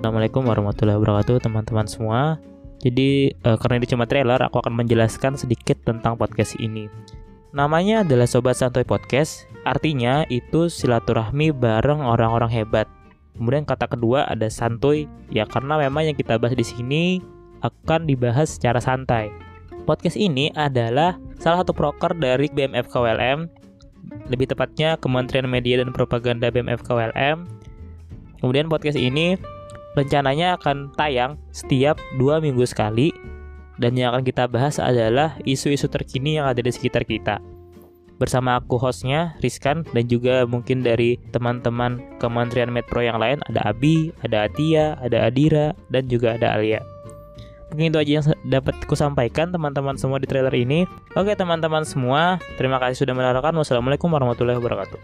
Assalamualaikum warahmatullahi wabarakatuh teman-teman semua. Jadi uh, karena ini cuma trailer, aku akan menjelaskan sedikit tentang podcast ini. Namanya adalah Sobat Santuy Podcast. Artinya itu silaturahmi bareng orang-orang hebat. Kemudian kata kedua ada santuy, ya karena memang yang kita bahas di sini akan dibahas secara santai. Podcast ini adalah salah satu proker dari BMF KWLM, lebih tepatnya Kementerian Media dan Propaganda BMF KWLM. Kemudian podcast ini rencananya akan tayang setiap dua minggu sekali dan yang akan kita bahas adalah isu-isu terkini yang ada di sekitar kita. Bersama aku hostnya Rizkan dan juga mungkin dari teman-teman Kementerian Medpro yang lain ada Abi, ada Atia, ada Adira, dan juga ada Alia. Mungkin itu aja yang dapat ku sampaikan teman-teman semua di trailer ini. Oke teman-teman semua, terima kasih sudah menonton. Wassalamualaikum warahmatullahi wabarakatuh.